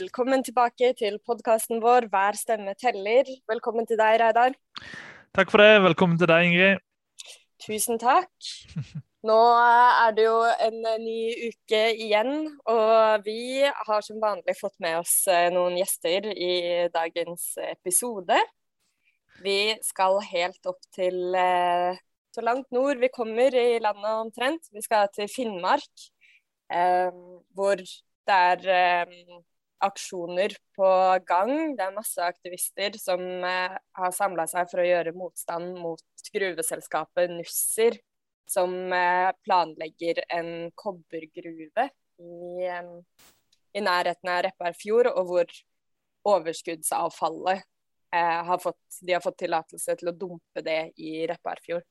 velkommen tilbake til podkasten vår 'Hver stemme teller'. Velkommen til deg, Reidar. Takk for det. Velkommen til deg, Ingrid. Tusen takk. Nå er det jo en ny uke igjen, og vi har som vanlig fått med oss eh, noen gjester i dagens episode. Vi skal helt opp til eh, så langt nord vi kommer i landet omtrent. Vi skal til Finnmark, eh, hvor det er aksjoner på gang. Det er masse aktivister som har samla seg for å gjøre motstand mot gruveselskapet Nussir som eh, planlegger en kobbergruve i, i nærheten av Repparfjord, og hvor overskuddsavfallet eh, har fått, de har fått tillatelse til å dumpe det i Repparfjord.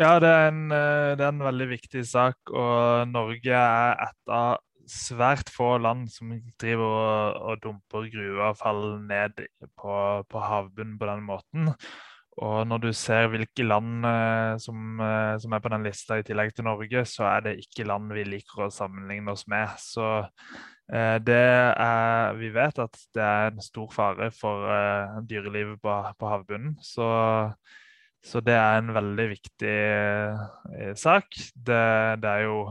Ja, det er, en, eh, det er en veldig viktig sak, og Norge er et av svært få land som driver og, og dumper gruveavfall ned på, på havbunnen på den måten. Og når du ser hvilke land eh, som, eh, som, er på den lista i tillegg til Norge, så er det ikke land vi liker å sammenligne oss med. Så eh, er Vi vet at det er en stor fare for dyrelivet på, på havbunnen. Så, så, det er en veldig viktig sak. Det, det, er jo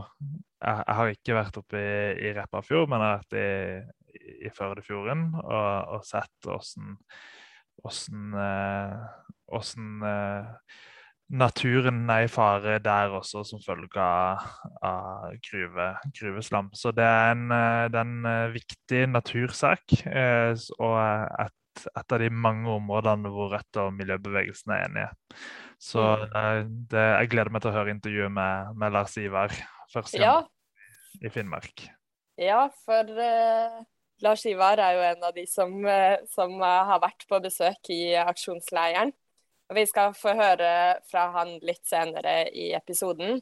jeg, jeg, har ikke vært oppe i, i Repparfjord, men jeg har vært i, i Førdefjorden og, og sett åssen hvordan, hvordan eh, naturen er i fare der også, som følge av, av gruve, gruveslam. Så det er en, eh, det er en eh, viktig natursak, og et, et, av de mange områdene hvor Rødt og miljøbevegelsen er enige. Så mm. det, jeg gleder meg til å høre intervjuet med, med Lars Ivar første gang ja. i Finnmark. Ja, for uh, Lars Ivar er jo en av de som, uh, som uh, har vært på besøk i aksjonsleiren. Og vi skal få høre fra han litt senere i episoden.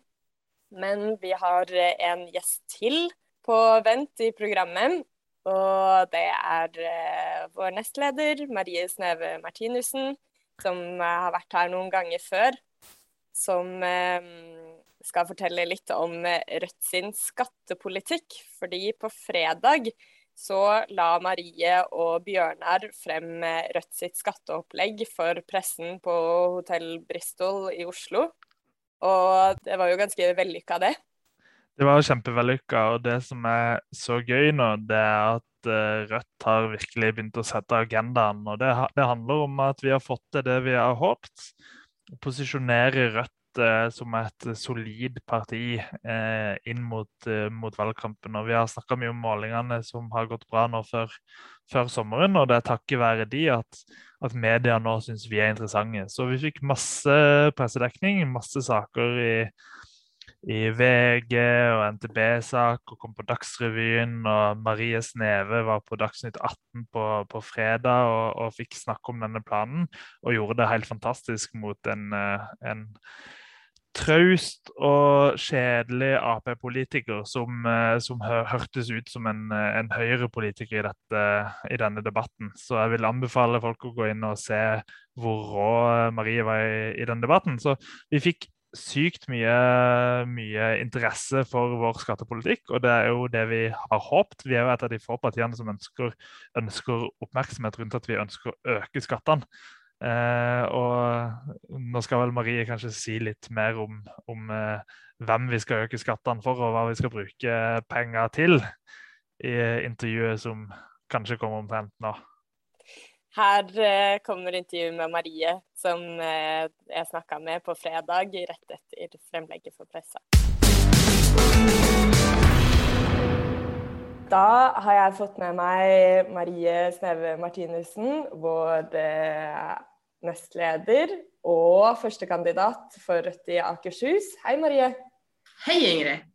Men vi har en gjest til på vent i programmet. Og det er eh, vår nestleder Marie Sneve Martinussen, som har vært her noen ganger før. Som eh, skal fortelle litt om Rødt sin skattepolitikk. Fordi på fredag så la Marie og Bjørnar frem Rødt sitt skatteopplegg for pressen på Hotell Bristol i Oslo. Og det var jo ganske vellykka, det. Det var kjempevellykka, og det som er så gøy nå, det er at eh, Rødt har virkelig begynt å sette agendaen. Og det, det handler om at vi har fått til det vi har håpet. Posisjonere Rødt Eh, som et solid parti eh, inn mot, eh, mot, valgkampen. Og Vi har snakka mye om målingene som har gått bra nå før, før sommeren. Og det er takket være de at, at media nå syns vi er interessante. Så vi fikk masse pressedekning, masse saker i i VG og NTB-sak og kom på Dagsrevyen. Og Marie Sneve var på Dagsnytt 18 på, på fredag og, og, fikk snakke om denne planen. Og gjorde det helt fantastisk mot en, en traust og kjedelig Ap-politiker som, eh, som, hørtes ut som en, eh, en Høyre-politiker i, i, denne debatten. Så jeg vil anbefale folk å gå inn og se hvor rå Marie var i, i denne debatten. Så vi fikk sykt mye, mye, interesse for vår skattepolitikk, og det er jo det vi har håpet. Vi er jo et av de få partiene som ønsker, ønsker oppmerksomhet rundt at vi ønsker å øke skattene. Eh, og nå skal vel Marie kanskje si litt mer om, om eh, hvem vi skal øke skattene for, og hva vi skal bruke penger til, i intervjuet som kanskje kommer omtrent nå. Her eh, kommer intervjuet med Marie, som jeg snakka med på fredag, rett etter fremlegget for pressa. Da har jeg fått med meg Marie Sneve Martinussen, vår eh, nestleder og førstekandidat for Rødt i Akershus. Hei, Marie. Hei, Ingrid.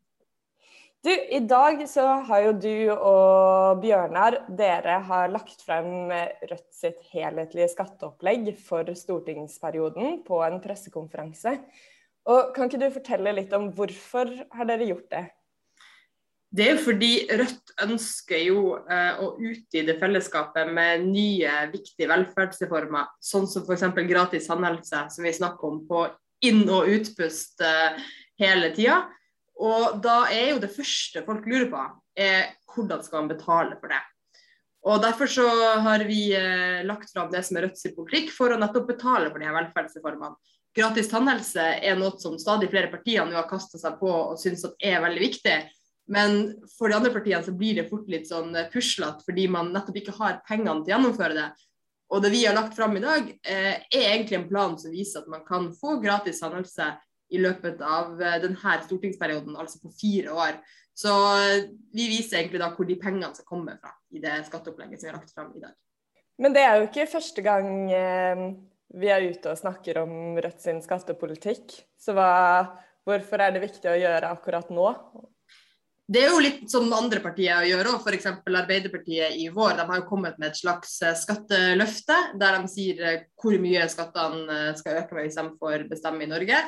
Du, I dag så har jo du og Bjørnar dere har lagt frem Rødt sitt helhetlige skatteopplegg for stortingsperioden på en pressekonferanse. Og Kan ikke du fortelle litt om hvorfor har dere gjort det? Det er jo fordi Rødt ønsker jo eh, å utvide fellesskapet med nye, viktige velferdsreformer, sånn som f.eks. gratis tannhelse, som vi snakker om på inn- og utpust eh, hele tida. Og da er jo det første folk lurer på, er hvordan skal man betale for det. Og Derfor så har vi eh, lagt fram det som er Rødts politikk, for å nettopp betale for de her velferdsreformene. Gratis tannhelse er noe som stadig flere partier nå har kasta seg på og syns er veldig viktig. Men for de andre partiene så blir det fort litt sånn puslete, fordi man nettopp ikke har pengene til å gjennomføre det. Og det vi har lagt fram i dag, eh, er egentlig en plan som viser at man kan få gratis tannhelse i løpet av eh, denne stortingsperioden, altså på fire år. Så eh, vi viser egentlig da hvor de pengene skal komme fra i det skatteopplegget som vi har lagt fram i dag. Men det er jo ikke første gang vi er ute og snakker om Rødt sin skattepolitikk. Så hva, hvorfor er det viktig å gjøre akkurat nå? Det er jo litt som andre partier gjør òg, f.eks. Arbeiderpartiet i vår. De har jo kommet med et slags eh, skatteløfte, der de sier eh, hvor mye skattene eh, skal øke hvis de får bestemme i Norge.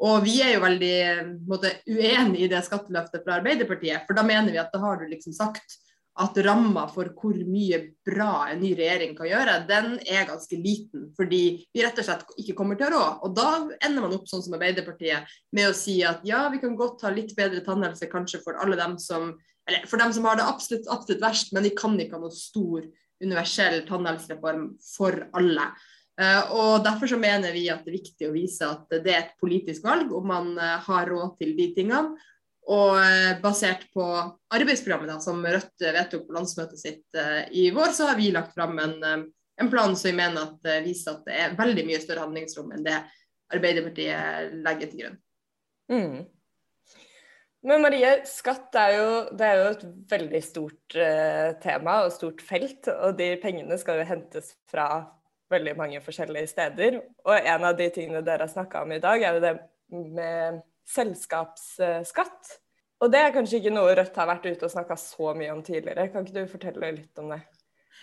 Og vi er jo veldig måte, uenig i det skatteløftet fra Arbeiderpartiet, for da mener vi at da har du liksom sagt at ramma for hvor mye bra en ny regjering kan gjøre, den er ganske liten. Fordi vi rett og slett ikke kommer til å rå. Og da ender man opp sånn som Arbeiderpartiet med å si at ja, vi kan godt ha litt bedre tannhelse kanskje for alle dem som eller for dem som har det absolutt, absolutt verst, men vi kan ikke ha noe stor universell tannhelsereform for alle. Uh, og Derfor så mener vi at det er viktig å vise at det er et politisk valg om man uh, har råd til de tingene. Og eh, basert på arbeidsprogrammet da, som Rødt vedtok på landsmøtet sitt uh, i vår, så har vi lagt fram en, uh, en plan som vi mener at, uh, viser at det er veldig mye større handlingsrom enn det Arbeiderpartiet legger til grunn. Mm. Men Marie, skatt er jo, er jo et veldig stort tema og stort felt. Og de pengene skal jo hentes fra veldig mange forskjellige steder. Og en av de tingene dere har snakka om i dag, er jo det med selskapsskatt. Og det er kanskje ikke noe Rødt har vært ute og snakka så mye om tidligere. Kan ikke du fortelle litt om det?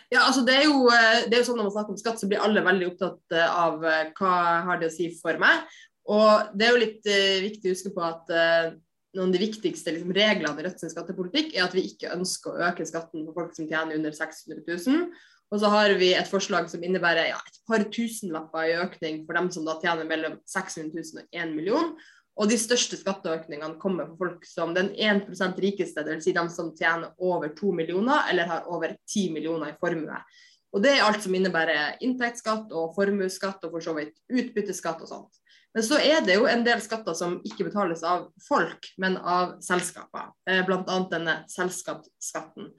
Ja, altså det er, jo, eh, det er jo sånn Når man snakker om skatt, så blir alle veldig opptatt eh, av eh, hva har det å si for meg. Og Det er jo litt viktig å huske på at noen av de viktigste liksom, reglene i Rødts skattepolitikk er at vi ikke ønsker å øke skatten på folk som tjener under 600 000. Og så har vi et forslag som innebærer ja, et par tusenlapper i økning for dem som da tjener mellom 600 000 og 1 million. Og de største skatteøkningene kommer for folk som den 1 rikeste, dvs. Si de som tjener over 2 millioner eller har over 10 millioner i formue. Og Det er alt som innebærer inntektsskatt og formuesskatt og for så vidt utbytteskatt og sånt. Men så er det jo en del skatter som ikke betales av folk, men av selskaper. Eh, Bl.a. denne selskapsskatten.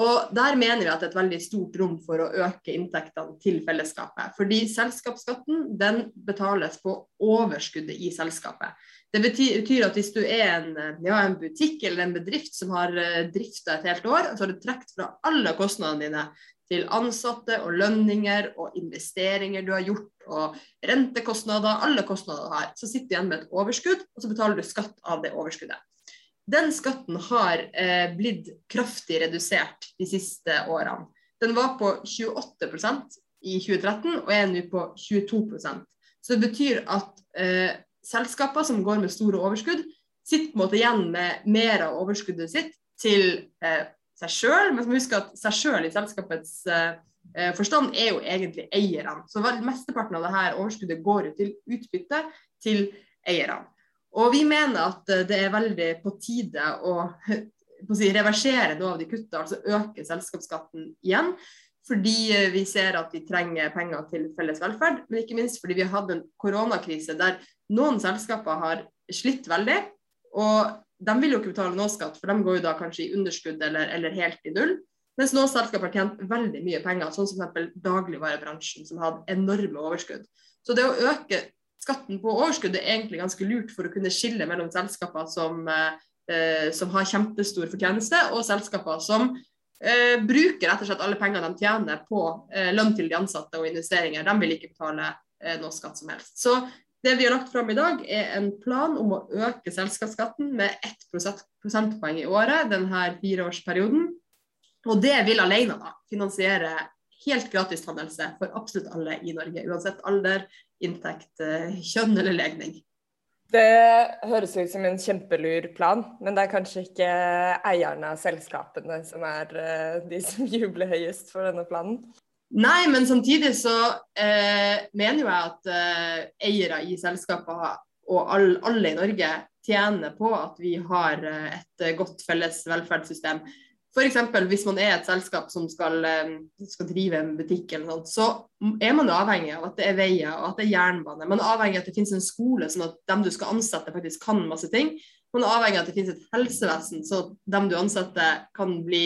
Og Der mener vi at det er et veldig stort rom for å øke inntektene til fellesskapet. Fordi selskapsskatten den betales på overskuddet i selskapet. Det betyr, at hvis du er en, ja, en, butikk eller en bedrift som har uh, drifta et helt år, så har du trukket fra alle kostnadene dine til ansatte og lønninger og investeringer du har gjort og rentekostnader, alle kostnader du har, så sitter du igjen med et overskudd, og så betaler du skatt av det overskuddet. Den skatten har eh, blitt kraftig redusert de siste årene. Den var på 28% i 2013 og er nå på 22% Så det betyr at eh, selskaper som går med store overskudd, sitter på en måte igjen med mer av overskuddet sitt til eh, seg sjøl. Men husk at seg sjøl i selskapets eh, eh, forstand er jo egentlig eierne. Så mesteparten av dette overskuddet går jo til utbytte til eierne. Og vi mener at eh, det er veldig på tide å på si, reversere noe av de kuttene, altså øke selskapsskatten igjen. Fordi eh, vi ser at vi trenger penger til felles velferd, men ikke minst fordi vi har hatt en koronakrise der noen selskaper har slitt veldig. Og de vil jo ikke betale noe skatt, for de går jo da kanskje i underskudd eller, eller helt i null. Mens noen selskaper har tjent veldig mye penger, sånn som f.eks. dagligvarebransjen, som har hatt enorme overskudd. Så det å øke skatten på overskudd er egentlig ganske lurt for å kunne skille mellom selskaper som, eh, som har kjempestor fortjeneste, og selskaper som eh, bruker rett og slett alle pengene de tjener på eh, lønn til de ansatte og investeringer. De vil ikke betale eh, noe skatt som helst. Så det vi har lagt fram i dag, er en plan om å øke selskapsskatten med 1 prosentpoeng i året denne fireårsperioden. Og det vil alene da finansiere helt gratis tannhelse for absolutt alle i Norge. Uansett alder, inntekt, eh, kjønn eller legning. Det høres ut som en kjempelur plan, men det er kanskje ikke eierne av selskapene som er eh, de som jubler høyest for denne planen? Nei, men samtidig så eh, mener jo jeg at eh, eiere i selskaper og all, alle i Norge tjener på at vi har eh, et godt felles velferdssystem. F.eks. hvis man er et selskap som skal, eh, skal drive en butikk, eller sånt, så er man avhengig av at det er veier og at det er jernbane. Man er avhengig av at det finnes en skole, sånn at dem du skal ansette, faktisk kan masse ting. Man er avhengig av at det finnes et helsevesen, så dem du ansetter, kan bli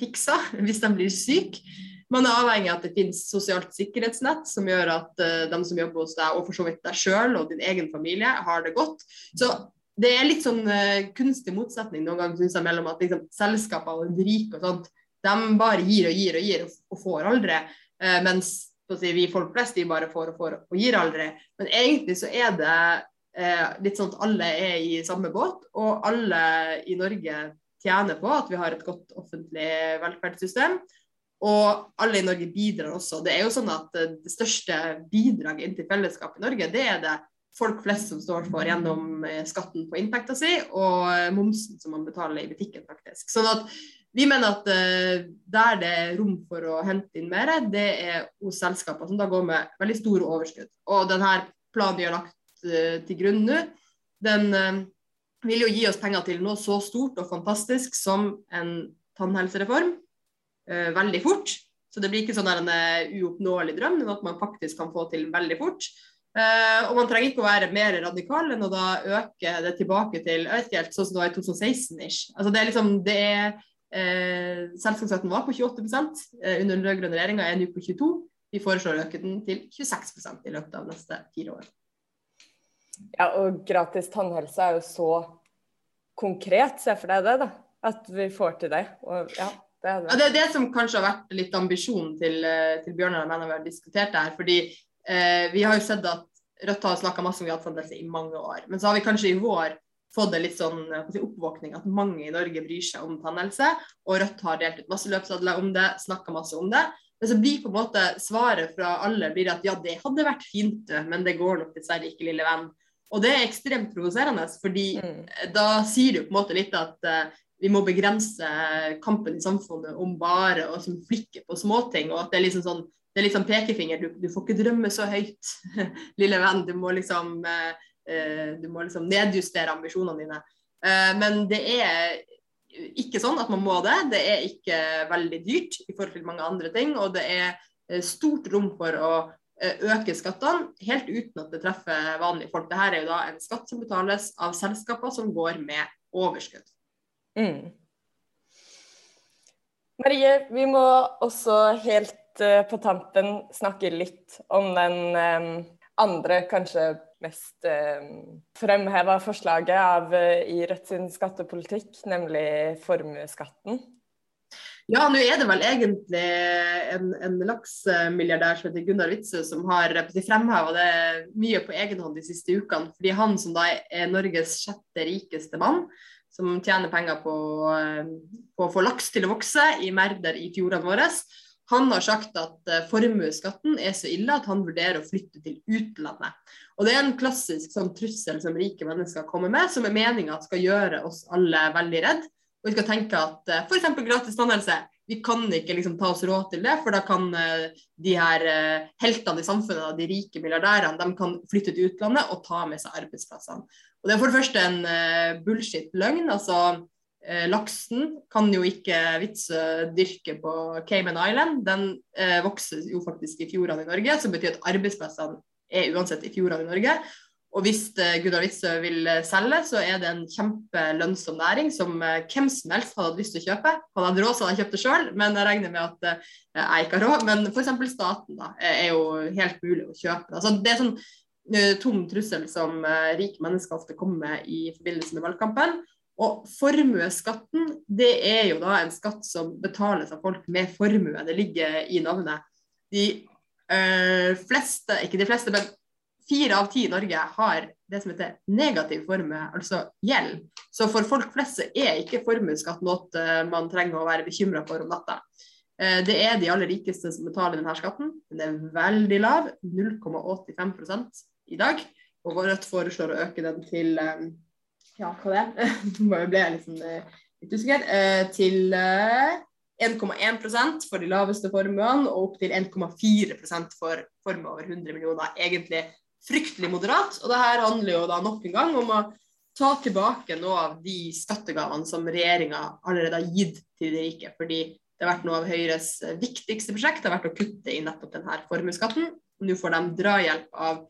fiksa hvis de blir syke. Man er avhengig av at det finnes sosialt sikkerhetsnett som gjør at uh, de som jobber hos deg, og for så vidt deg sjøl og din egen familie, har det godt. Så det er litt sånn uh, kunstig motsetning noen ganger synes jeg, mellom at liksom, selskaper og rike og sånt, de bare gir og gir og gir og, og får aldri. Uh, mens si, vi folk flest de bare får og får og gir aldri. Men egentlig så er det uh, litt sånn at alle er i samme båt, og alle i Norge tjener på at vi har et godt offentlig velferdssystem. Og alle i Norge bidrar også. Det er jo sånn at Det største bidraget inn til fellesskapet i Norge, det er det folk flest som står for gjennom eh, skatten på inntekta si og eh, momsen som man betaler i butikken, faktisk. Sånn at vi mener at uh, der det er rom for å hente inn mer, det er hos selskaper som da går med veldig store overskudd. Og denne planen vi har lagt til grunn nå, den vil jo gi oss penger til noe så stort og fantastisk som en tannhelsereform veldig fort. Så det blir ikke sånn en uoppnåelig drøm, men at man faktisk kan få til veldig fort. Uh, og man trenger ikke å være mer radikal enn å da øke det tilbake til jeg vet ikke helt, sånn som det var i 2016-ish. Altså det er liksom, det er uh, Selskapsskatten var på 28 uh, eh, under den rød-grønne regjeringa, er nå på 22 Vi foreslår å øke den til 26% i løpet av neste fire år. Ja, og gratis tannhelse er jo så konkret, se for deg det, da. At vi får til det. Og, ja, det, er det. Ja, det er det som kanskje har vært litt ambisjonen til, til Bjørnar og meg når vi har diskutert det her. fordi Eh, vi har jo sett at Rødt har snakka masse om gratisandelse i mange år. Men så har vi kanskje i vår fått en litt sånn si, oppvåkning at mange i Norge bryr seg om tannhelse. Og Rødt har delt ut masse løpsadler om det, snakka masse om det. Men så blir på en måte svaret fra alle blir at ja, det hadde vært fint, men det går nok dessverre ikke, lille venn. Og det er ekstremt provoserende, fordi mm. da sier du på en måte litt at uh, vi må begrense kampen i samfunnet om bare å flikke på småting, og at det er liksom sånn det er litt sånn pekefinger. Du, du, får ikke drømme så høyt, lille venn. Du må liksom, eh, eh, du må liksom nedjustere ambisjonene dine. Eh, men det er ikke sånn at man må det. Det er ikke veldig dyrt i forhold til mange andre ting. Og det er eh, stort rom for å eh, øke skattene helt uten at det treffer vanlige folk. Dette er jo da en skatt som betales av selskaper som går med overskudd. Mm. Marie, vi må også helt Eh, på tampen snakke litt om den um, andre, kanskje mest um, fremheva forslaget av, uh, i Rødt sin skattepolitikk, nemlig formuesskatten. Ja, nå er det vel egentlig en, en laksmilliardær som heter Gunnar Witzøe som har fremheva det mye på egen hånd de siste ukene. Fordi han som da er Norges sjette rikeste mann, som tjener penger på, på å få laks til å vokse i merder i fjordene våre, han har sagt at uh, formuesskatten er så ille at han vurderer å flytte til utlandet. Og Det er en klassisk sånn, trussel som rike mennesker kommer med, som er meninga skal gjøre oss alle veldig redd. Og vi skal tenke at uh, f.eks. gratis tannhelse, vi kan ikke liksom, ta oss råd til det, for da kan uh, de her heltene i samfunnet, de rike milliardærene, de kan flytte til utlandet og ta med seg arbeidsplassene. Og Det er for det første en bullshit-løgn. altså eh, laksen kan jo ikke Vitsø dyrke på Cayman Island. Den eh, vokser jo faktisk i fjordene i Norge, som betyr at arbeidsplassene er uansett i fjordene i Norge. Og hvis eh, Gunnar Witzøe vil eh, selge, så er det en kjempelønnsom næring som eh, hvem som helst hadde hatt lyst til å kjøpe. Han hadde råd, så hadde han kjøpt det sjøl, men jeg regner med at eh, jeg ikke har råd. Men f.eks. staten da, er jo helt mulig å kjøpe. Altså, det er sånn tom trussel som rike mennesker ofte kommer med i forbindelse med valgkampen. Og formuesskatten det er jo da en skatt som betales av folk med formue. Det ligger i navnet. De øh, fleste, ikke de fleste, men fire av ti i Norge har det som heter negativ formue, altså gjeld. Så for folk flest er ikke formuesskatt noe øh, man trenger å være bekymra for om natta. Øh, det er de aller rikeste som betaler denne skatten. Den er veldig lav, 0,85% i dag. Og Rødt foreslår å øke den til ja, hva det nå ble jeg liksom, litt usikker, eh, til 1,1 eh, for de laveste formuene og opp til 1,4% for formue over 100 millioner. Egentlig fryktelig moderat. Og det her handler jo da nok en gang om å ta tilbake noe av de skattegavene som regjeringa allerede har gitt til de rike. Fordi det har vært noe av Høyres viktigste prosjekt det har vært å kutte i nettopp denne formuesskatten. Nå får de drahjelp av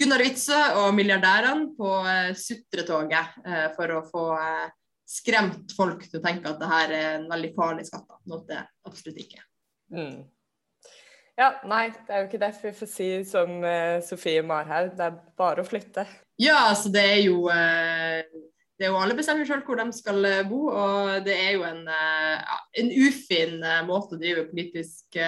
Gunnar Witzøe og milliardærene på eh, sutretoget eh, for å få eh, skremt folk til å tenke at det her er en veldig farlig skatt. Noe det absolutt ikke mm. Ja, nei, det er jo ikke derfor vi får si som Sofie Marhaug, det er bare å flytte. Ja, altså det er jo det er jo Alle bestemmer selv hvor de skal bo, og det er jo en, en ufin måte å drive politisk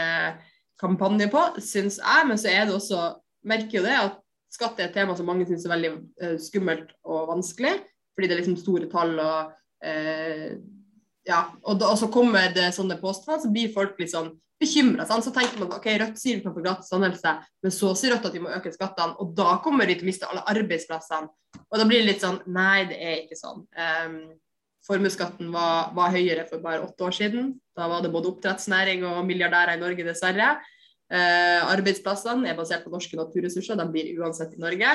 kampanje på, syns jeg. Men så er det også, merker jo det at skatt er et tema som mange syns er veldig skummelt og vanskelig, fordi det er liksom store tall og ja, og, da, og, så kommer det sånne påstander, så blir folk litt sånn bekymra. Så tenker man ok, Rødt sier vi kan få gratis tannhelse, men så sier Rødt at vi må øke skattene, og da kommer de til å miste alle arbeidsplassene. Og da blir det litt sånn Nei, det er ikke sånn. Um, Formuesskatten var, var, høyere for bare åtte år siden. Da var det både oppdrettsnæring og milliardærer i Norge, dessverre. Uh, arbeidsplassene er basert på norske naturressurser, de blir uansett i Norge.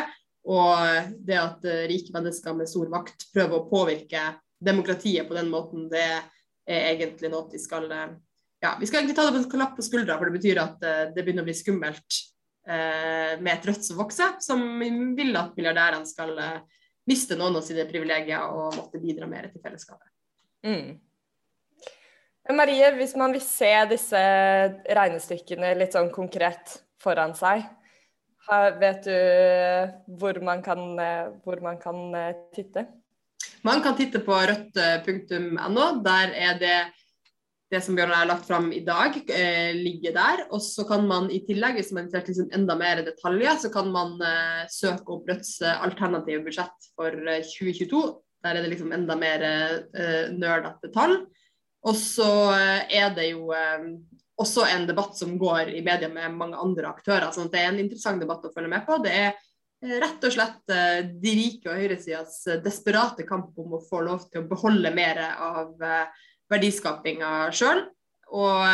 Og det at uh, rike mennesker med stor makt prøver å påvirke demokratiet på den måten, det er egentlig noe de skal uh, ja, Vi skal egentlig ta det på en klapp på skuldra, for det betyr at det begynner å bli skummelt eh, med et Rødt som vokser, som vil at milliardærene skal miste noen av sine privilegier og måtte bidra mer til fellesskapet. Mm. Marie, hvis man vil se disse regnestykkene litt sånn konkret foran seg, vet du hvor man kan, hvor man kan titte? Man kan titte på rødt.no. Der er det det som Bjørnar har lagt fram i dag, eh, ligger der. Og så kan man i tillegg, hvis man er liksom enda mer detaljer, så kan man eh, søke opp Rødts eh, alternative budsjett for 2022. Eh, Der er det liksom enda mer eh, nerdete tall. Og så eh, er det jo også en debatt som går i media med mange andre aktører. sånn at det er en interessant debatt å følge med på. Det er rett og slett de rike og høyresidas desperate kamp om å få lov til å beholde mer av verdiskapinga sjøl. Og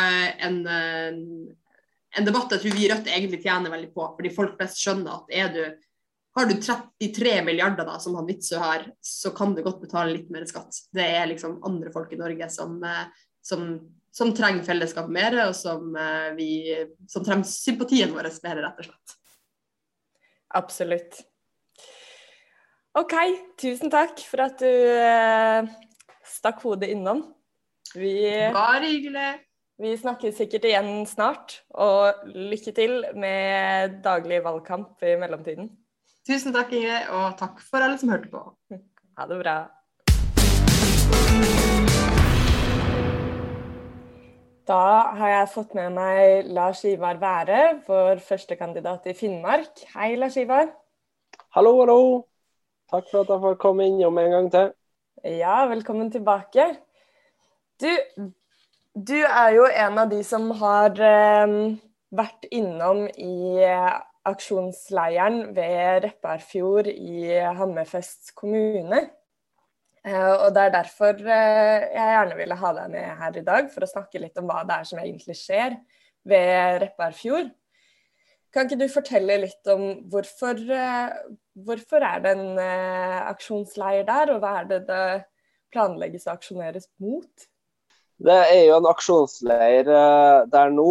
en, en, debatt jeg tror vi i Rødt egentlig tjener veldig på, fordi folk flest skjønner at er du har du 33 milliarder da, som han Witzøe har, så kan du godt betale litt mer skatt. Det er liksom andre folk i Norge som, som, som trenger fellesskapet mer, og som, vi, som trenger sympatien vår mer, rett og slett. Absolutt. OK, tusen takk for at du eh, stakk hodet innom. Vi, Bare hyggelig. Vi snakkes sikkert igjen snart. Og lykke til med daglig valgkamp i mellomtiden. Tusen takk, Inge, og takk for alle som hørte på. Ha det bra. Da har jeg fått med meg Lars Ivar Være, vår førstekandidat i Finnmark. Hei, Lars Ivar. Hallo, hallo. Takk for at jeg får komme innom en gang til. Ja, velkommen tilbake. Du, du er jo en av de som har eh, vært innom i uh, aksjonsleiren ved Repparfjord i Hammerfest kommune. Uh, og det er derfor uh, jeg gjerne ville ha deg med her i dag, for å snakke litt om hva det er som egentlig skjer ved Repparfjord. Kan ikke du fortelle litt om hvorfor, hvorfor er det en aksjonsleir der, og hva er det det planlegges å aksjoneres mot? Det er jo en aksjonsleir der nå,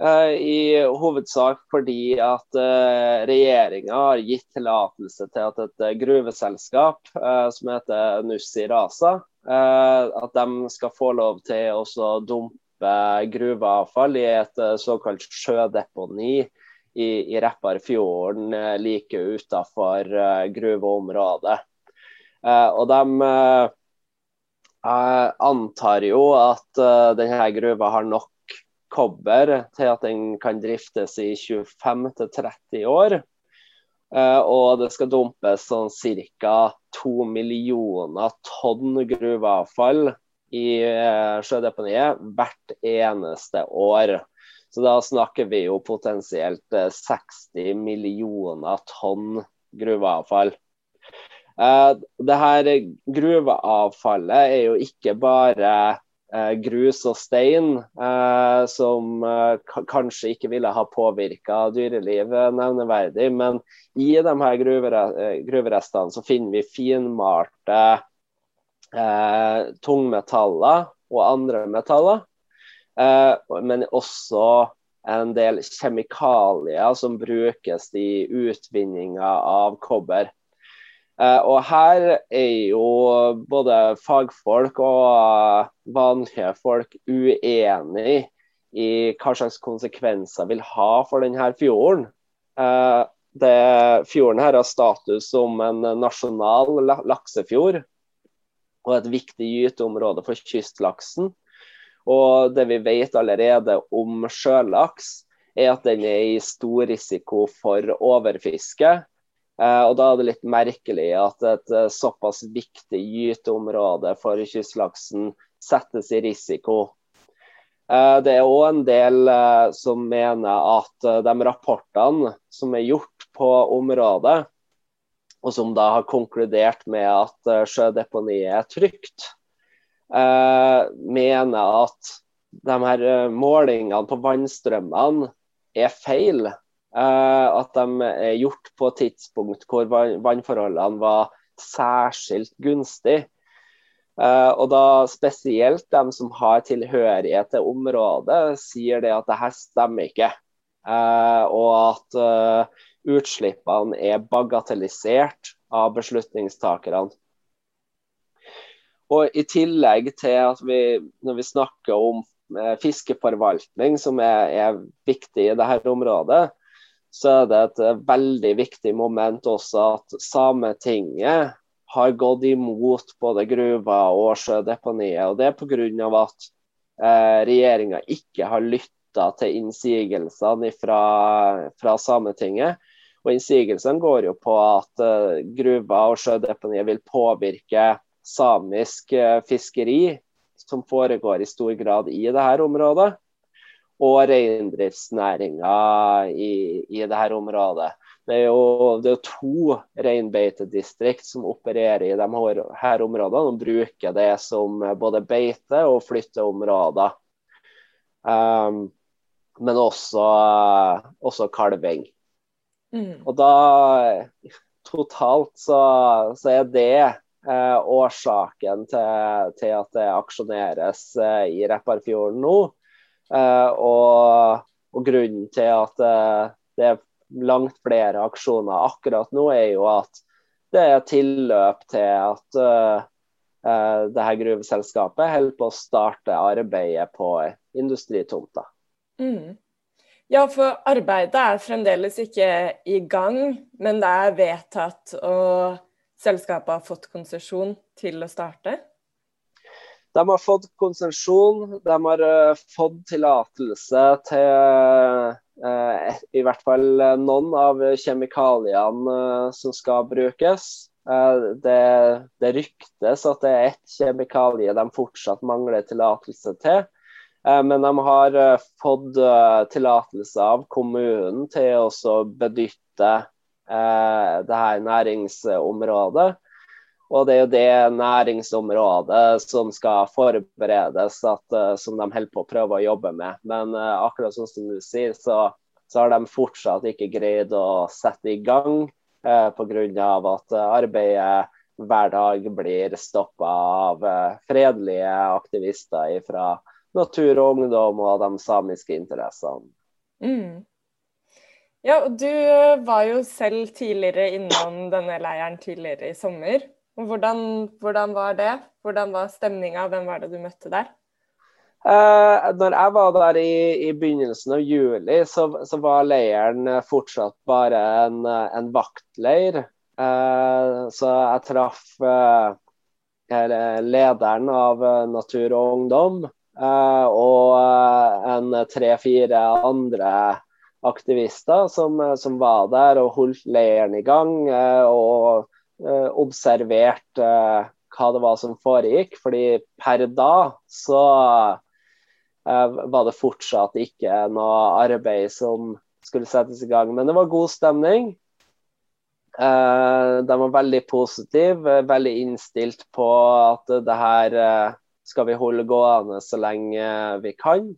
i hovedsak fordi at uh, regjeringa har gitt tillatelse til at et gruveselskap som heter Nussi Rasa, at de skal få lov til å dumpe gruveavfall i et såkalt sjødeponi i, i Repparfjorden like utafor gruveområdet. og de antar jo at denne gruva har nok kobber til at den kan driftes i 25-30 år. Uh, og det skal dumpes sånn ca. 2 millioner tonn gruveavfall i uh, sjødeponiet hvert eneste år. Så da snakker vi jo potensielt 60 millioner tonn gruveavfall. Det her gruveavfallet er jo ikke bare eh, grus og stein eh, som eh, kanskje ikke ville ha påvirka dyrelivet nevneverdig. Men i de her gruverestene så finner vi finmalte tungmetaller og andre metaller. men også en del kjemikalier som brukes i utvinninga av kobber. Eh, og her er jo både fagfolk og vanlige folk uenig i hva slags konsekvenser vil ha for denne fjorden. Eh, det, fjorden her har status som en nasjonal laksefjord og et viktig gyteområde for kystlaksen. Og det vi vet allerede om sjølaks, er at den er i stor risiko for overfiske Eh, og Da er det litt merkelig at et eh, såpass viktig gyteområde for kystlaksen settes i risiko. Eh, det er òg en del som mener at de rapportene som er gjort på området, og som da har konkludert med at sjødeponiet er trygt, mener at de her målingene på vannstrømmene er feil. Eh, at de er gjort på et tidspunkt hvor vannforholdene var særskilt gunstig. Uh, og da Spesielt de som har tilhørighet til området, sier det at det her stemmer ikke. Og at utslippene er bagatellisert av beslutningstakerne. Og I tillegg til at vi, når vi snakker om fiskeforvaltning, som er, er viktig i dette området, så er det et eh, veldig viktig moment også at Sametinget har gått imot både gruva og sjødeponiet. og Det er pga. at eh, regjeringa ikke har lytta til innsigelsene fra, fra Sametinget. Og Innsigelsene går jo på at eh, gruva og sjødeponiet vil påvirke samisk eh, fiskeri, som foregår i stor grad i dette området og reindriftsnæringa i, i dette området. Det er jo, det er to reinbeitedistrikt som opererer i disse områdene og bruker det som både beite- og flytteområder. Um, men også, også kalving. Mm. Og da totalt så, så er det eh, årsaken til, til, at det aksjoneres eh, i Repparfjorden nå. Uh, og, og, grunnen til at uh, det er langt flere aksjoner akkurat nå, er jo at det er tilløp til at uh, det her gruveselskapet holder på å starte arbeidet på industritomta. Mm. Ja, for arbeidet er fremdeles ikke i gang, men det er vedtatt, og selskapet har fått konsesjon til å starte? De har fått konsesjon, de har uh, fått tillatelse til uh, i hvert fall noen av kjemikaliene uh, som skal brukes. Det, det, ryktes at det er ett kjemikalie de fortsatt mangler tillatelse til. Men de har fått tillatelse av kommunen til å benytte det her næringsområdet. Og det er jo det næringsområdet som skal forberedes, at, uh, som de holder på å prøve å jobbe med. Men uh, akkurat sånn som du sier, så, så, har de fortsatt ikke greid å sette i gang uh, pga. at arbeidet hver dag blir stoppa av uh, fredelige aktivister fra natur og ungdom og de samiske interessene. Mm. Ja, og Du var jo selv tidligere innom denne leiren tidligere i sommer. Hvordan, hvordan var det? Hvordan var stemninga? Hvem var det du møtte der? Uh, når jeg var der i, i begynnelsen av juli, så, så, var leiren fortsatt bare en, en vaktleir. Uh, så jeg traff uh, lederen av Natur og Ungdom og en tre-fire andre aktivister som, som, var der og holdt leiren i gang. Og observert eh, hva det var som foregikk. fordi per da så eh, var det fortsatt ikke noe arbeid som skulle settes i gang. Men det var god stemning. De var veldig positive, veldig innstilt på at det her skal vi holde gående så lenge vi kan.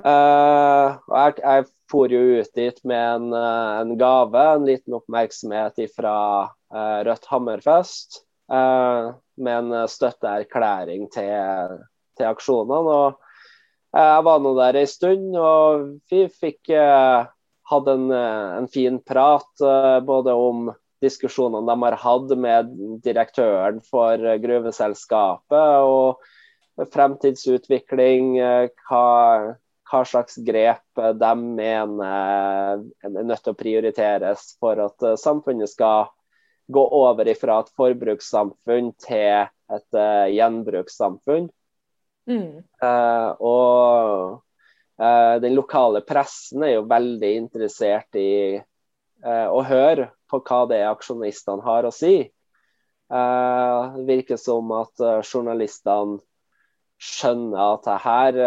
Uh, jeg, jeg for jo ut dit med en, en gave, en liten oppmerksomhet fra uh, Rødt Hammerfest. Uh, med en støtteerklæring til, til aksjonene. og Jeg var nå der ei stund, og vi fikk hatt en, en, fin prat både om diskusjonene de har hatt med direktøren for gruveselskapet, og fremtidsutvikling, hva, hva slags grep de mener er nødt til å prioriteres for at samfunnet skal gå over ifra et forbrukssamfunn til et uh, gjenbrukssamfunn. Mm. Uh, og uh, den lokale pressen er jo veldig interessert i å høre på hva det er aksjonistene har å si. det virker som at journalistene skjønner at her,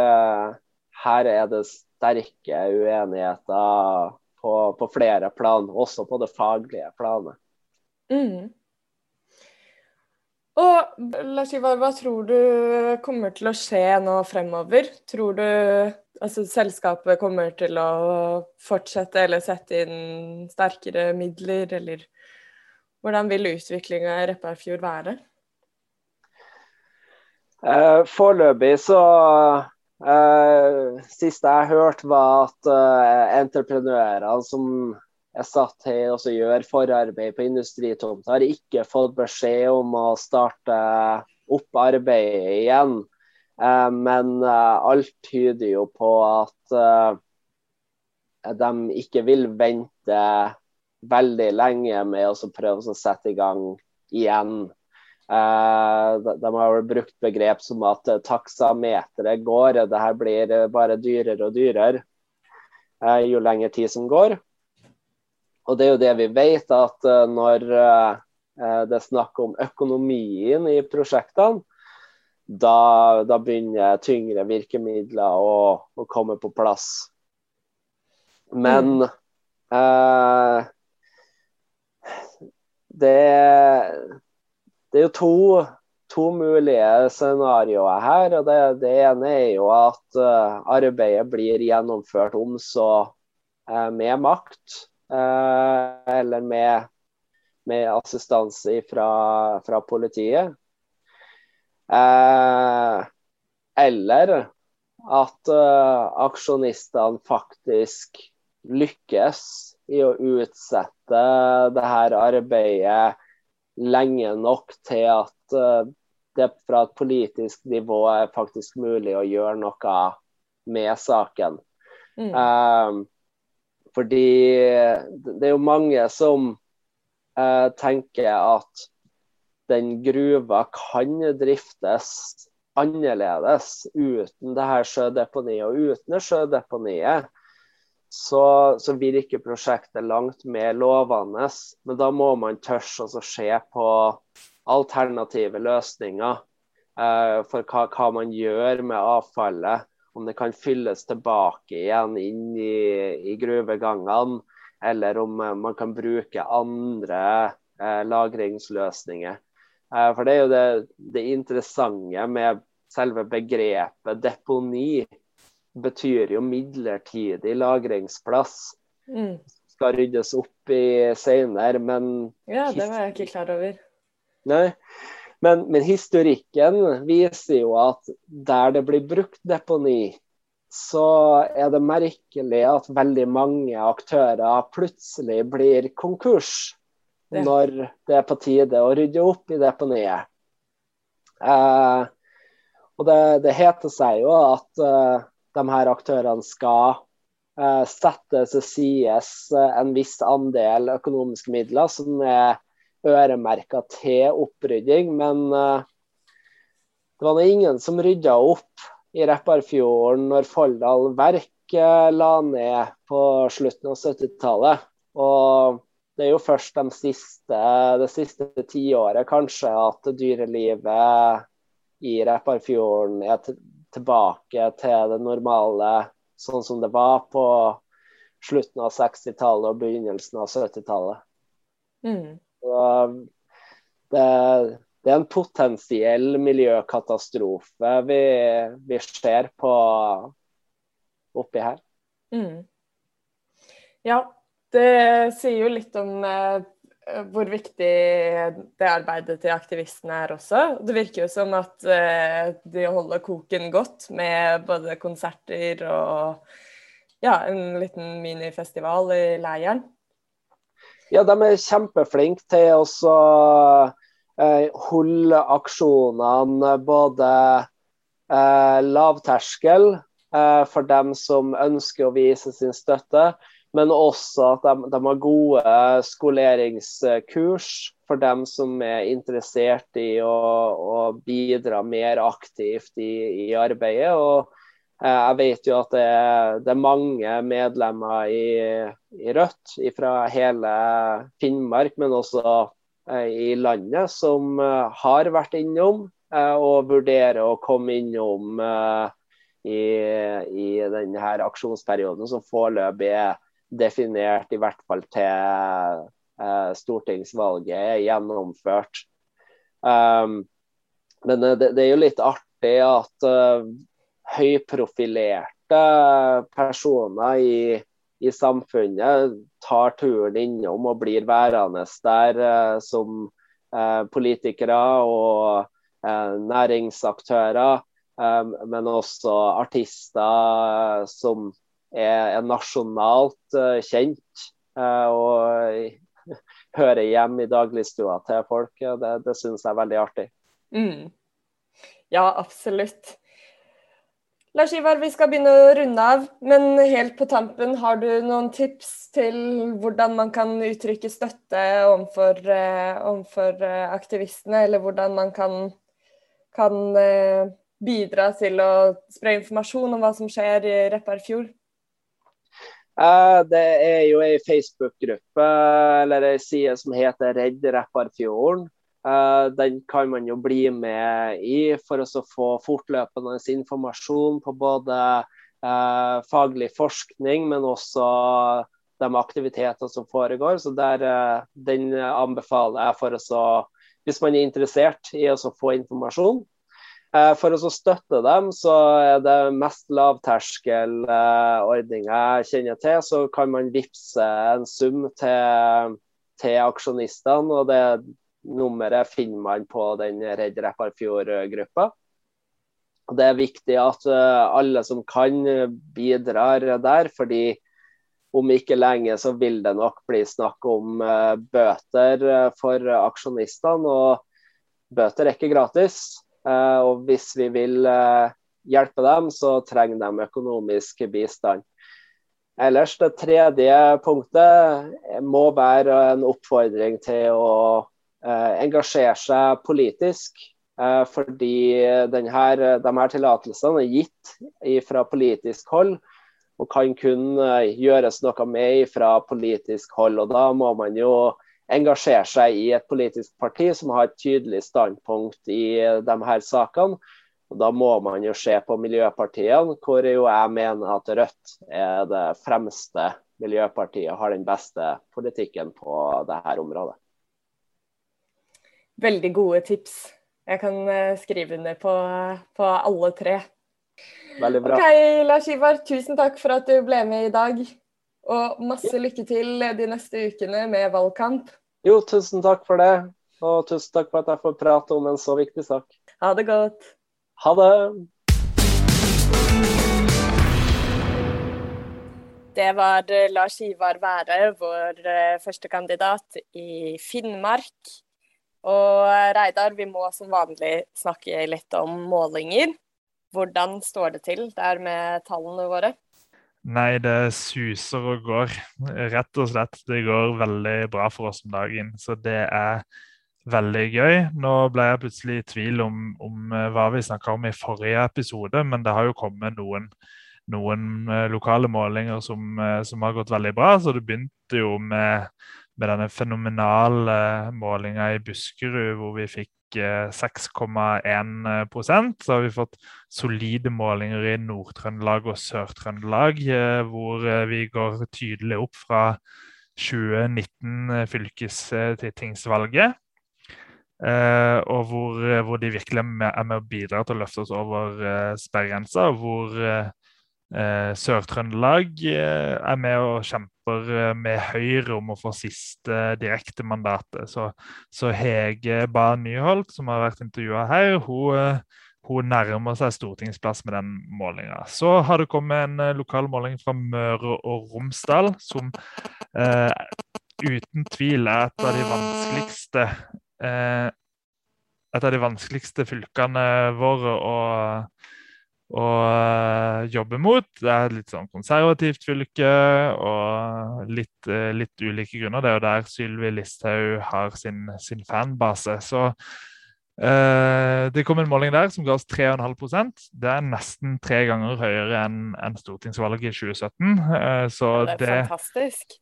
her er det sterke uenigheter på, på flere plan, også på det faglige planet. Mm. Og Lars Ivar, hva tror du kommer til å skje nå fremover? Tror du altså, selskapet kommer til å fortsette eller sette inn sterkere midler, eller hvordan vil utviklinga i Repparfjord være? Eh, foreløpig så eh, Siste jeg hørte, var at uh, entreprenørene som er satt til å gjøre forarbeid på industritomt. Har ikke fått beskjed om å starte opp arbeidet igjen. Uh, men uh, alt tyder jo på at eh, de ikke vil vente veldig lenge med å prøve å sette i gang igjen. De har brukt begrep som at taksameteret går. Det her blir bare dyrere og dyrere jo lengre tid som går. Og det er jo det vi vet, at når det er snakk om økonomien i prosjektene, da, da begynner tyngre virkemidler å, å, komme på plass. Men mm. eh, det, det, er jo to, to mulige scenarioer her. og det, det, ene er jo at arbeidet blir gjennomført om så med makt. uh, eller med, med assistanse fra, fra politiet. Eller at uh, aksjonistene faktisk lykkes i å utsette det her arbeidet lenge nok til at uh, det fra et politisk nivå er faktisk mulig å gjøre noe med saken. Mm. Um, fordi det er jo mange som uh, tenker at den gruva kan driftes annerledes uten det her sjødeponiet. Og uten sjødeponiet så, så virker prosjektet langt mer lovende. Men da må man tørre å se på alternative løsninger eh, for hva, hva, man gjør med avfallet om det kan fylles tilbake igjen inn i, i gruvegangene, eller om eh, man kan bruke andre eh, lagringsløsninger. Eh, for det er jo det, det, interessante med selve begrepet deponi. Betyr jo midlertidig lagringsplass. Mm. Skal ryddes opp i senere, men Ja, det var jeg ikke klar over. Nei. Men, men, historikken viser jo at der det blir brukt deponi, så er det merkelig at veldig mange aktører plutselig blir konkurs det. når det er på tide å rydde opp i deponiet. Eh, og det, det, heter seg jo at eh, de her aktørene skal uh, sette til side en viss andel økonomiske midler som er øremerka til opprydding, men uh, det var ingen som rydda opp i Repparfjorden når Folldal Verk la ned på slutten av 70-tallet. Og det er jo først de siste, det siste tiåret kanskje at dyrelivet i Repparfjorden er tilbake til det normale sånn som det var på slutten av 60-tallet og begynnelsen av 70-tallet. Mm. Det, det er en potensiell miljøkatastrofe vi, vi ser på oppi her. Mm. Ja, det sier jo litt om eh, hvor viktig det arbeidet til aktivistene er også. Det virker jo som at eh, de holder koken godt med både konserter og ja, en liten minifestival i leiren. Ja, de er kjempeflinke til å eh, holde aksjonene både eh, lavterskel eh, for dem som ønsker å vise sin støtte, men også at de, de, har gode skoleringskurs for dem som er interessert i å, å bidra mer aktivt i, i arbeidet. og eh, jeg vet jo at det er, det er mange medlemmer i, i, Rødt fra hele Finnmark, men også eh, i landet, som eh, har vært innom og vurderer å komme innom i, i denne aksjonsperioden, som foreløpig er definert, i hvert fall til uh, stortingsvalget er gjennomført. Um, men det, det, er jo litt artig at uh, høyprofilerte personer i, i, samfunnet tar turen innom og blir værende der uh, som politikere og næringsaktører. Um, men også artister som er, er nasjonalt uh, kjent uh, og hører hjem i dagligstua til folk. Det, det syns jeg er veldig artig. Mm. Ja, absolutt. Lars Ivar, vi skal begynne å runde av, men helt på tampen, har du noen tips til hvordan man kan uttrykke støtte overfor, eh, overfor eh, aktivistene, eller hvordan man kan, kan eh, bidra til å spre informasjon om hva som skjer i Repparfjord? Eh, det er jo ei Facebook-gruppe eller ei side som heter Redd Repparfjorden. Eh, den kan man jo bli med i for å få fortløpende informasjon på både eh, faglig forskning, men også de aktiviteter som foregår. Så der, Den anbefaler jeg for å, hvis man er interessert i å få informasjon. Eh, for å støtte dem, så er det mest lavterskelordninger jeg kjenner til. Så kan man vippse en sum til, til aksjonistene, og det nummeret finner man på den Redd Repparfjord-gruppa. Det er viktig at eh, alle som kan, bidrar der, fordi om ikke lenge så vil det nok bli snakk om eh, bøter for aksjonistene. Og bøter er ikke gratis. Eh, og hvis vi vil eh, hjelpe dem, så trenger de økonomisk bistand. Ellers Det tredje punktet må være en oppfordring til å eh, engasjere seg politisk. Fordi denne, de her tillatelsene er gitt fra politisk hold og kan kun gjøres noe med fra politisk hold. og Da må man jo engasjere seg i et politisk parti som har et tydelig standpunkt i de her sakene. Og Da må man jo se på miljøpartiene, hvor jo jeg mener at Rødt er det fremste miljøpartiet, har den beste politikken på dette området. Veldig gode tips. Jeg kan eh, skrive under på, på alle tre. Veldig bra. Ok, Lars Ivar, tusen takk for at du ble med i dag. Og masse lykke til de neste ukene med valgkamp. Jo, tusen takk for det. Og tusen takk for at jeg får prate om en så viktig sak. Ha det godt. Ha det. Det var Lars Ivar Være, vår førstekandidat første kandidat i Finnmark. Og Reidar, vi må som vanlig snakke litt om målinger. Hvordan står det til der med tallene våre? Nei, det suser og går. Rett og slett. Det går veldig bra for oss om dagen. Så det er veldig gøy. Nå ble jeg plutselig i tvil om, om eh, hva vi snakka om i forrige episode, men det har jo kommet noen, noen eh, lokale målinger som, eh, som, har gått veldig bra. Så det begynte jo med, med denne fenomenale målinga i Buskerud, hvor vi fikk 6,1% Så har vi fått solide målinger i Nord-Trøndelag og Sør-Trøndelag, eh, hvor eh, vi går tydelig opp fra 2019 fylkestingsvalget. Uh, og hvor, hvor, de virkelig er med, er med å bidra til å løfte oss over uh, sperregrensa. Hvor eh, Sør-Trøndelag er med og kjemper med Høyre om å få siste direktemandatet. Så, så Hege Bae Nyholt, som har vært intervjua her, hun hun nærmer seg stortingsplass med den målinga. Så har det kommet en lokal måling fra Møre og Romsdal, som eh, uten tvil er et av de vanskeligste eh, et av de vanskeligste fylkene våre å, å jobbe mot. Det er et litt sånn konservativt fylke og litt, litt ulike grunner. Det er jo der Sylvi Listhaug har sin, sin fanbase. Så eh, det kom en måling der som ga oss 3,5% Det er nesten tre ganger høyere enn en stortingsvalget i 2017. Uh, eh, så det er det, fantastisk.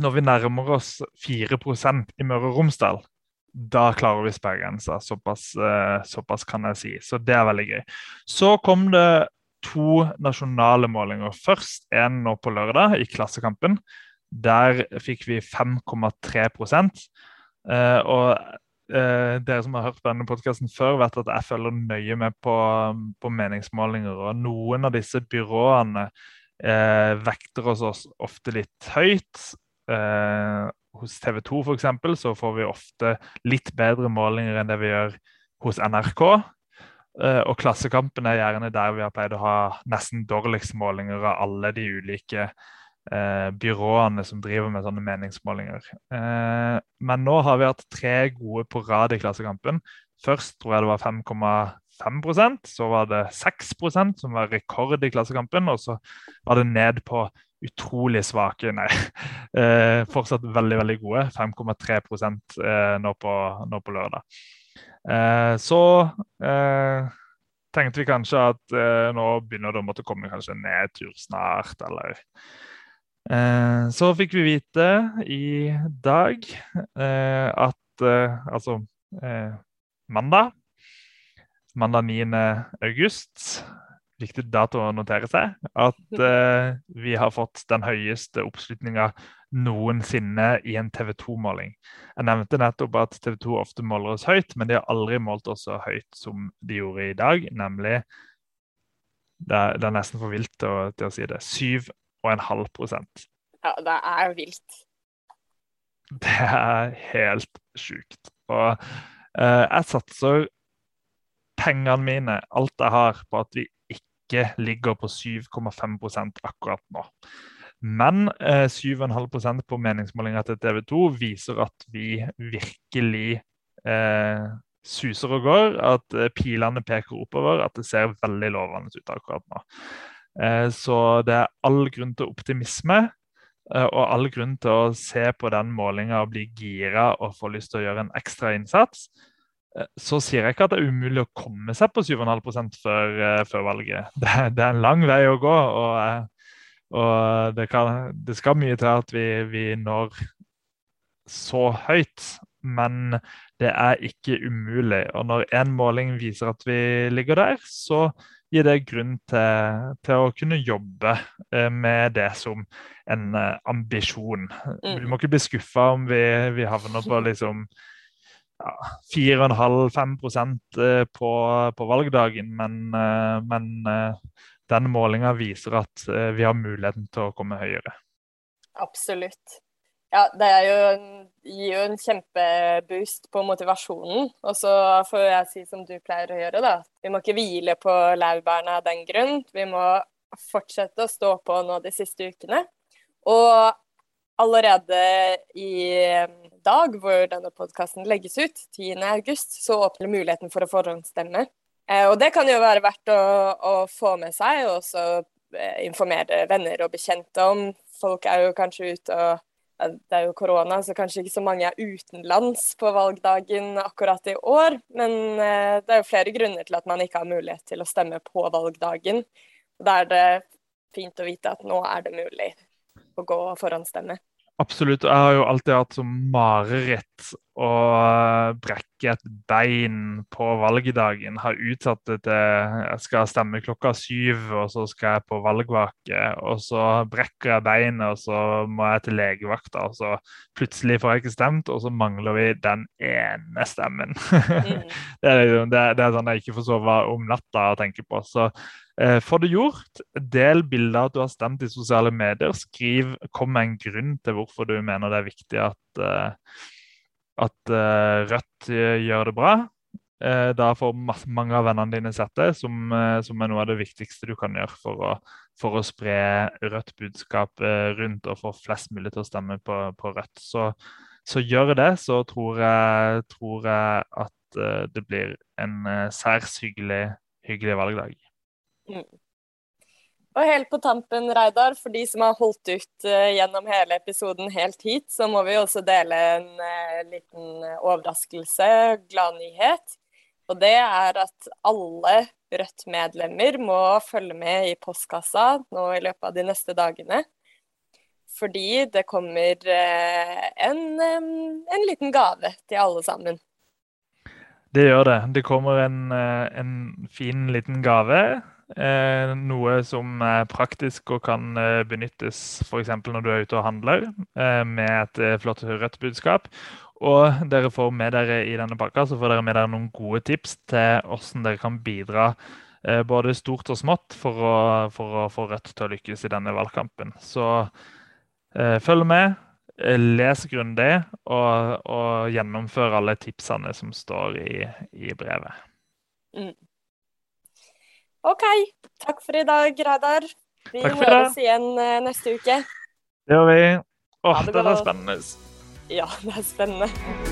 Når vi nærmer oss 4% i Møre og Romsdal, da klarer vi sperregrensa. Såpass, uh, såpass kan jeg si. Så det er veldig gøy. Så kom det to nasjonale målinger. Først en nå på lørdag, i Klassekampen. Der fikk vi 5,3 uh, og eh, dere som har hørt denne podkasten før, vet at jeg følger nøye med på, på meningsmålinger. og Noen av disse byråene eh, vekter oss ofte litt høyt. Eh, hos TV 2 for eksempel, så får vi ofte litt bedre målinger enn det vi gjør hos NRK. Uh, og Klassekampen er gjerne der vi har pleid å ha nesten dårligst målinger av alle de ulike eh, byråene som driver med sånne meningsmålinger. Eh, men nå har vi hatt tre gode på rad i Klassekampen. Først tror jeg det var 5,5% så var det 6% som var rekord i Klassekampen. Og så var det ned på utrolig svake, nei, eh, fortsatt veldig veldig gode. 5,3 eh, nå, på, nå på lørdag. Eh, så eh, tenkte vi kanskje at eh, nå begynner det å måtte komme kanskje en nedtur snart, eller Eh, så fikk vi vite i dag eh, at Altså mandag. Mandag 9. august. Viktig dato å notere seg. At vi har fått den høyeste oppslutninga noensinne i en TV 2-måling. Jeg nevnte nettopp at TV 2 ofte måler oss høyt, men de har aldri målt oss så høyt som de gjorde i dag. Nemlig Det det er nesten for vilt til til å si det. 7 og en halv prosent. Ja, det er vilt. Det er helt sjukt. Og uh, jeg satser pengene mine, alt jeg har, på at vi ikke ligger på 7,5% akkurat nå. Men eh, 7,5% på meningsmålinga til TV 2 viser at vi virkelig eh, suser og går. At eh, pilene peker oppover, at det ser veldig lovende ut akkurat nå. Eh, så det er all grunn til optimisme eh, og all grunn til å se på den målinga og bli gira og få lyst til å gjøre en ekstra innsats. Eh, så sier jeg ikke at det er umulig å komme seg på 7,5 før, før valget. Det, det, er en lang vei å gå. og, og det, kan, det, skal mye til at vi, vi når så høyt. Men det er ikke umulig. Og når én måling viser at vi ligger der, så gir det grunn til, til, å kunne jobbe eh, med det som en eh, ambisjon. Mm. Vi må ikke bli skuffa om vi, vi, havner på liksom ja, 4,5-5 eh, på, på valgdagen, men, men den målinga viser at vi har muligheten til å komme høyere. Absolutt. Ja, det jo, gir jo en kjempeboost på motivasjonen. Og så får jeg si som du pleier å gjøre, da. Vi må ikke hvile på laurbærene av den grunn. Vi må fortsette å stå på nå de siste ukene. Og allerede i dag, hvor denne podkasten legges ut, 10.8, så åpner muligheten for å forhåndsstemme. Eh, og det kan jo være verdt å, å få med seg, og også eh, informere venner og bekjente om. Folk er jo kanskje ute og det er jo korona, så kanskje ikke så mange er utenlands på valgdagen akkurat i år. Men eh, det er jo flere grunner til at man ikke har mulighet til å stemme på valgdagen. Da er det fint å vite at nå er det mulig å gå og forhåndsstemme. Absolutt. Jeg har jo alltid hatt som mareritt å brekke et bein på valgdagen, Har utsatt det til jeg skal stemme klokka syv, og så skal jeg på valgvake, og så brekker jeg beinet, og så må jeg til legevakta, og så plutselig får jeg ikke stemt, og så mangler vi den ene stemmen. Mm. det, er liksom, det, er sånn jeg ikke får sove om natta og tenke på. Så Eh, få det gjort. Del bilder at du har stemt i sosiale medier. Skriv, Kom med en grunn til hvorfor du mener det er viktig at, eh, at eh, Rødt gjør det bra. Da får mange av vennene dine sett det, som, som, er noe av det viktigste du kan gjøre for å, for å spre Rødt budskap rundt og få flest mulig til å stemme på, på Rødt. Så, så, gjør det, så tror jeg, tror jeg at det blir en særs hyggelig, hyggelig valgdag. Mm. Og helt på tampen, Reidar, for de som har holdt ut uh, gjennom hele episoden helt hit, så må vi også dele en uh, liten overraskelse, gladnyhet. Og det er at alle Rødt-medlemmer må følge med i postkassa nå i løpet av de neste dagene. Fordi det kommer uh, en, en liten gave til alle sammen. Det gjør det. Det kommer en, en fin liten gave. Eh, noe som er praktisk og kan eh, benyttes f.eks. når du er ute og handler, eh, med et flott rødt budskap. Og dere får med dere i denne pakka så får dere med dere noen gode tips til hvordan dere kan bidra både stort og smått for å, for å, få Rødt til å lykkes i denne valgkampen. Så eh, følg med. Les grundig og, og gjennomfør alle tipsene som står i, i brevet. Mm. OK. Takk for i dag, Reidar. Vi høres igjen eh, neste uke. Det gjør vi. Åh, det, det er spennende. Ja, det er spennende.